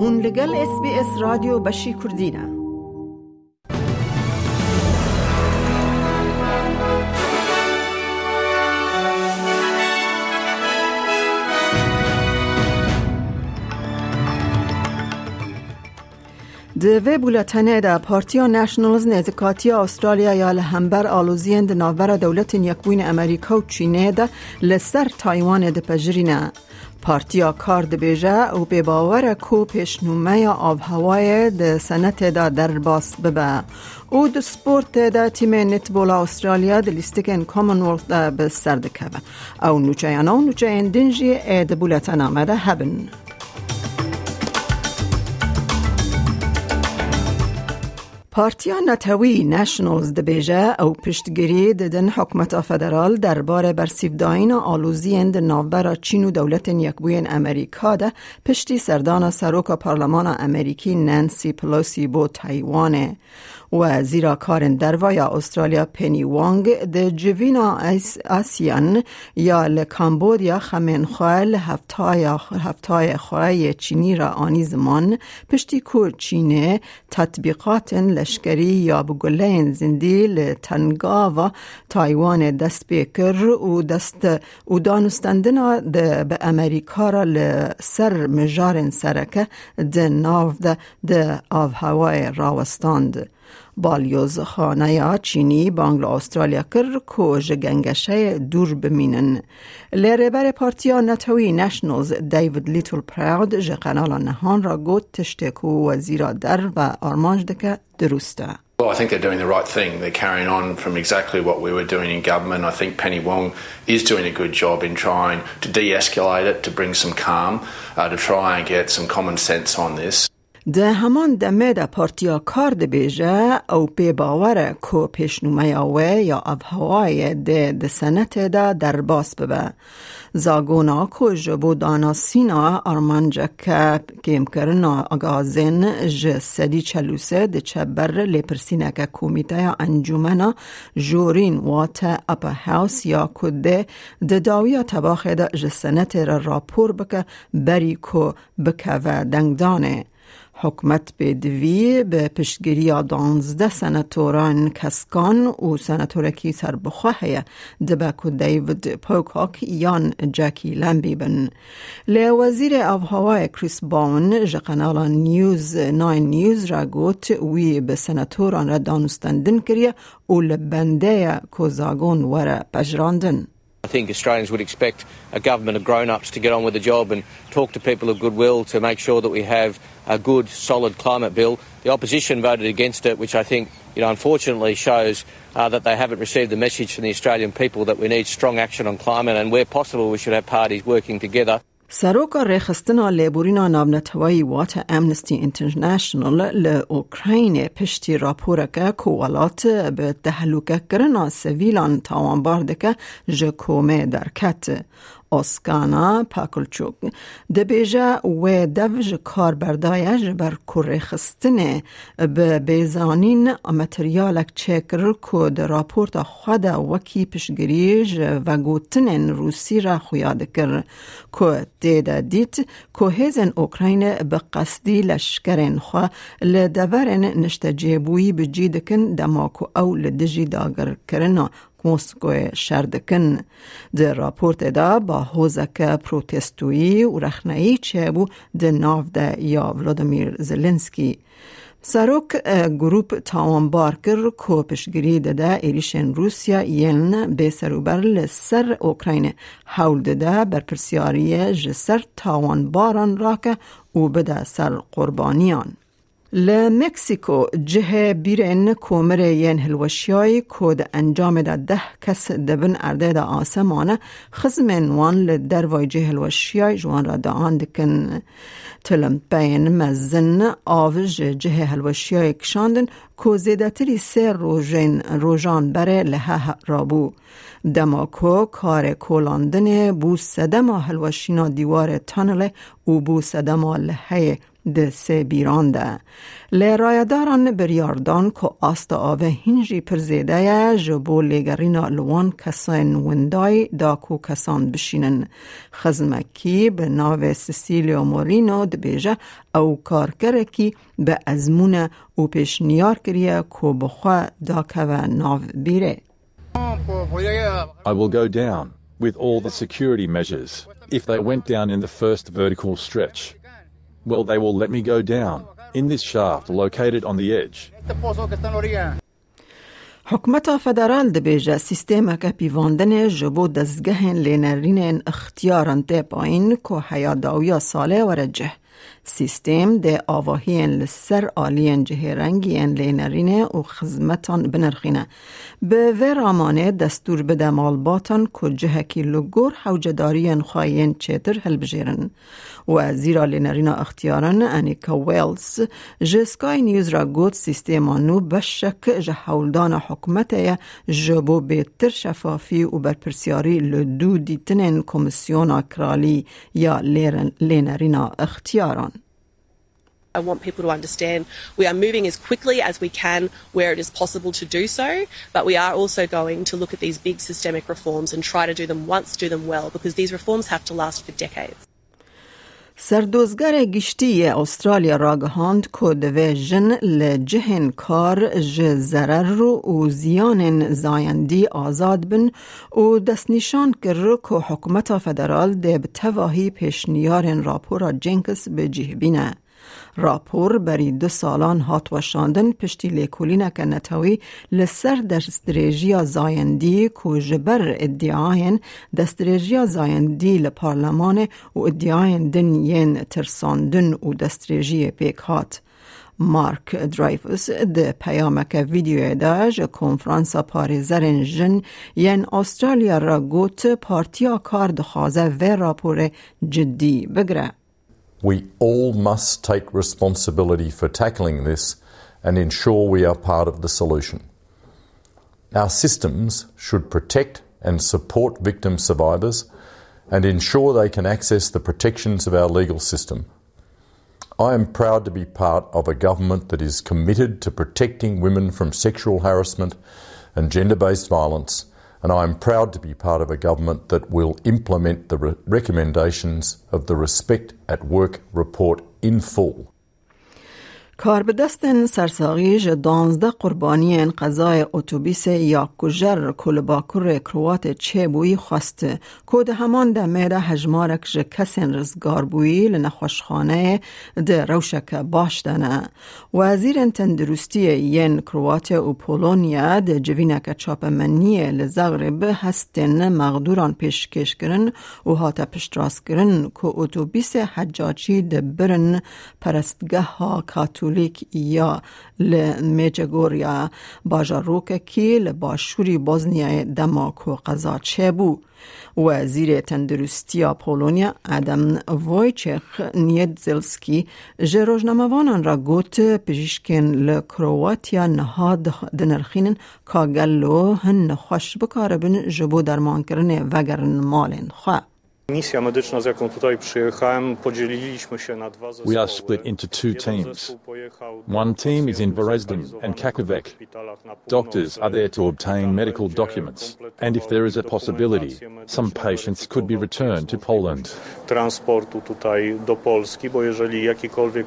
هون لگل اس بی اس رادیو بشی کردینه دوی بولتنه دا پارتیا نشنالز نزکاتی استرالیا یا لهمبر آلوزین ده نوبر دولت یکبوین امریکا و چینه ده لسر تایوان ده پجرینه پارتیا کار ده بیجه او به باور کو پیشنومه آب هوای ده سنت ده در باس ببه. او ده سپورت ده تیم نتبول استرالیا ده لیستکن کامنولت ده به سرد که او نوچه یانا و نوچه اندنجی اید بولتن آمده هبن. پارتیا نتوی نشنالز دبیجه او پشتگیری ددن حکمت فدرال درباره برسیفداین آلوزی اند ناوبر چین و دولت یکبوین امریکا ده پشتی سردان سروک پارلمان امریکی نانسی پلوسی بو تایوانه و زیرا کارن دروایا استرالیا پنی وانگ ده جوینا آسیان یا لکامبودیا خمین خواه هفتای خواه چینی را آنی زمان پشتی کو چینه تطبیقات لشکری یا بگله زندی لتنگا و تایوان دست بیکر و دست و دانستندنا ده به امریکا را لسر مجار سرکه ده ناو ده ده آف هوای راوستاند. بالیوز خانه یا چینی بانگل استرالیا کر کو جگنگشه دور بمینن لیره بر پارتیا نتوی نشنلز دیوید لیتل پراود جه قنال نهان را گوت تشتکو وزیرا در و آرمانج دکه درسته Well, I think they're doing the right thing. They're carrying on from exactly what we were doing in government. I think Penny Wong is doing a good job in trying to de escalate it, to bring some calm, uh, to try and get some common sense on this. ده همان دمه ده پارتیا کار ده بیجه او پی باوره کو پیشنومه اوه یا او هوای ده ده سنت ده در باس ببه. زاگونا کو جبو دانا سینا آرمانجا که کم کرنا اگازن ج سدی چلوسه ده چبر لپرسینه که کومیته یا انجومنا جورین وات اپا هاوس یا کده ده داویا تباخه ده ج سنت را راپور بکه بری کو بکه و. حکمت به دوی به پشتگیری دانزده سنتوران کسکان و سنتورکی سربخواه دبکو دیوید پوکاک یان جاکی لمبی بن. لی وزیر هوای کریس باون جقنالا نیوز ناین نیوز را گوت وی به سنتوران را دانستندن کریه و لبنده کوزاگون وره پجراندن I think Australians would expect a government of grown-ups to get on with the job and talk to people of goodwill to make sure that we have a good, solid climate bill. The opposition voted against it, which I think, you know, unfortunately shows uh, that they haven't received the message from the Australian people that we need strong action on climate and where possible we should have parties working together. سروکا ریخستنا لیبورینا نابنتوایی وات امنستی انترناشنال لأوکراین پشتی راپورکه کوالات به تحلوکه کرنا سویلان تاوان باردکه جکومه درکت. اسکانا پاکلچوک دبیجه و دوج کار بردایش بر کره خستنه به بیزانین متریالک چکر کد راپورت خود وکی پشگریج و گوتنن روسی را خویاد کر که دیده دیت که هزن اوکراین به قصدی لشکرین خو لدورن نشت جیبوی بجیدکن دماکو او لدجی داگر کرنا مسکو شردکن. ده راپورت دا با حوزک پروتستویی و رخنهی چه بو ده ناو ده یا ولادیمیر زلنسکی. سروک گروپ تاوان بارکر کو پشگیری ده ایریشن روسیا یلن به سروبر لسر اوکراین. حول ده بر پرسیاری جسر تاوان باران راکه و بده سر قربانیان. لمکسیکو جه بیرن کومر ین هلوشیای کود انجام دا ده کس دبن ارده دا آسمانه خزمن وان لدروای جه هلوشیای جوان را دا آندکن تلم بین مزن آوج جه هلوشیای کشاندن کو زیدتری سه روژن روژان بره لحه رابو دماکو کار کولاندن بو سدما هلوشینا دیوار تانله و بو سدما لحه ده سه بیران ده لرایداران بریاردان که آست آوه هنجی پرزیده یا جبو لگرینا لوان کسان وندای دا کو کسان بشینن خزمکی به ناو سسیلیو مورینو ده بیجه او کارکرکی به ازمون او پیش نیار کریه که بخوا دا که ناو بیره I will go down with all the security measures. If they went down in the first vertical stretch, well, they will let me go down in this shaft located on the edge. حکومت فدرال دبیجه سیستم که پیواندن جبو دزگهن لینرین اختیاران ده پایین که حیات داویا ساله ورجه. سیستم ده آواهین لسر آلین جهرنگین لینرینه و خزمتان بنرخینه. به ورامانه دستور بده مالباتان که جهکی لگور حوجدارین خواهین چیتر هل بجیرن. و زیرا لینرینا اختیارن انیکا ویلز جسکای نیوز را گوت سیستمانو بشک جهولدان حکمت جبو بهتر شفافی و برپرسیاری لدو دیتنین کمیسیون کرالی یا لینرینا اختیاران. I want people to understand we are moving as quickly as we can where it is possible to do so, but we are also going to look at these big systemic reforms and try to do them once, do them well, because these reforms have to last for decades. سردوزگر گشتی استرالیا را گهاند که دوی جن لجهن کار ج زرر و زیان زایندی آزاد بن و دست نشان کر که حکومت فدرال ده به تواهی پیشنیار راپورا جنکس به جهبینه. راپور بری دو سالان هات وشاندن پشتی لیکولینک نتوی لسر دستریجیا زایندی کو جبر ادعاین دستریجیا زایندی لپارلمان و ادعاین دن ین ترساندن و دستریجی پیک هات. مارک درایفوس ده پیامک ویدیو داج کنفرانسا پاریزرین جن ین استرالیا را گوت پارتیا کار دخوازه و راپور جدی بگره. We all must take responsibility for tackling this and ensure we are part of the solution. Our systems should protect and support victim survivors and ensure they can access the protections of our legal system. I am proud to be part of a government that is committed to protecting women from sexual harassment and gender based violence and I am proud to be part of a government that will implement the re- recommendations of the Respect at Work report in full. کار به دست سرساقیج دانزده قربانی قضای اتوبیس یا کجر کلباکر کروات چه بوی خواسته کود همان ده میده هجمارک جه کسین رزگار بوی لنخوشخانه ده روشک باش دنه وزیر تندرستی ین کروات و پولونیا ده جوینک چاپ منی لزغرب هستن مغدوران پیشکش کرن و هاتا پشتراس کرن که اتوبیس حجاجی ده برن پرستگه ها کاتو کاتولیک یا لمیجگوریا باجاروک کی لباشوری بوزنیا دماکو قضا چه بو وزیر تندرستی پولونیا ادم وایچخ نیدزلسکی جروجناموانان را گوت پژیشکن لکرواتیا نهاد دنرخینن کاگلو هن خوش بکاربن جبو درمان کرن وگرن مالن خواه Misja medyczna, z jaką tutaj przyjechałem, podzieliliśmy się na dwa zespoły. We are split into two teams. One team is in Dresden and Kakovec. Doctors are there to obtain medical documents, and if there is a possibility, some patients could be returned to Poland. Transportu tutaj do Polski, bo jeżeli jakikolwiek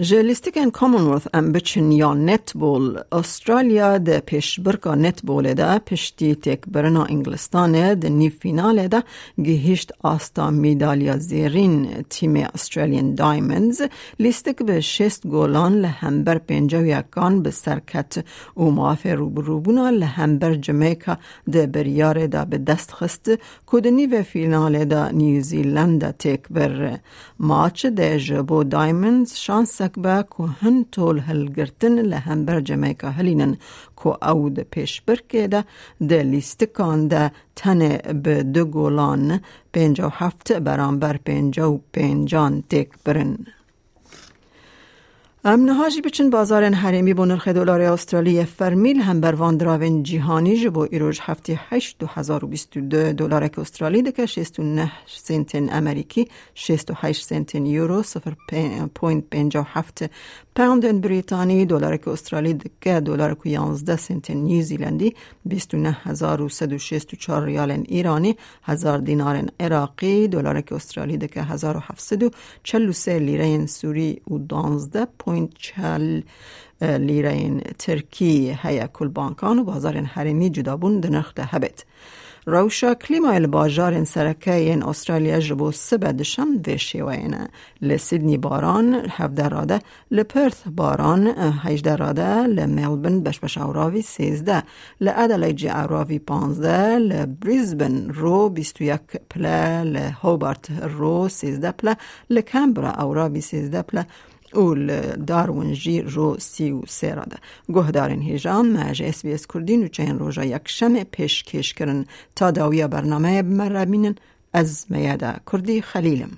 جلیستیکن کامونورث ام بچن یا نتبول استرالیا ده پیش برکا نتبول ده پشتی تک برنا انگلستان ده نی فینال ده گهشت آستا میدالیا زیرین تیم استرالیان دایمندز. لیستک به شست گولان لهمبر پنجا و یکان به سرکت و معاف روبروبونا لهمبر جمیکا ده بریار ده به دست خست. کدنی و فینال ده نیوزیلند تک بر ماچ ده جبو دایمندز شانس به که هن طول هلگرتن لهمبر جمیکا هلینن که او ده پیش برکه ده ده لیستکان ده تنه به دو برانبر پینجا و پینجان تک برن. امنهاجی بچن بازار حریمی با نرخ دلار استرالی فرمیل هم بر واندراون جیهانی جبو ایروج هفته 8 2022 دلار استرالی دکه 69 سنت امریکی 68 سنت یورو 0.57 پوند بریتانی دلار استرالی دکه دلار 11 سنت نیوزیلندی 29164 ریال ایرانی 1000 دینار عراقی دلار استرالی دکه 1743 لیره سوری و 12 چل لیره ترکی هیا کل بانکان و بازار حرمی جدابون دنخ ده هبت. روشا کلیمای باجار سرکه این استرالیا جبو سبه دشم و شیوینه لسیدنی باران هفده راده لپرث باران هجده راده لملبن بش بش اوراوی سیزده لعدلیج اوراوی پانزده لبریزبن رو بیستو یک پله لهوبارت رو سیزده پله لکمبرا اوراوی سیزده پله اول دارون جی رو سی و سه را ده دارین هیجان مج اس بی اس کردین و چین روژا یک شم پیش کش کرن تا داویا برنامه بمر بینن از میاده کردی خلیلم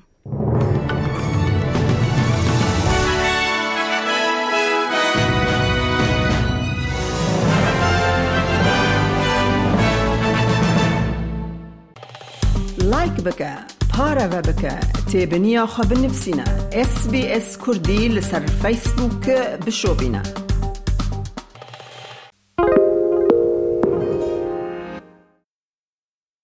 لایک بکه پارە بە بکە تێبنییا خە بنفسینە SسBS کوردی لەسەر فیسبووکە بشۆبینە.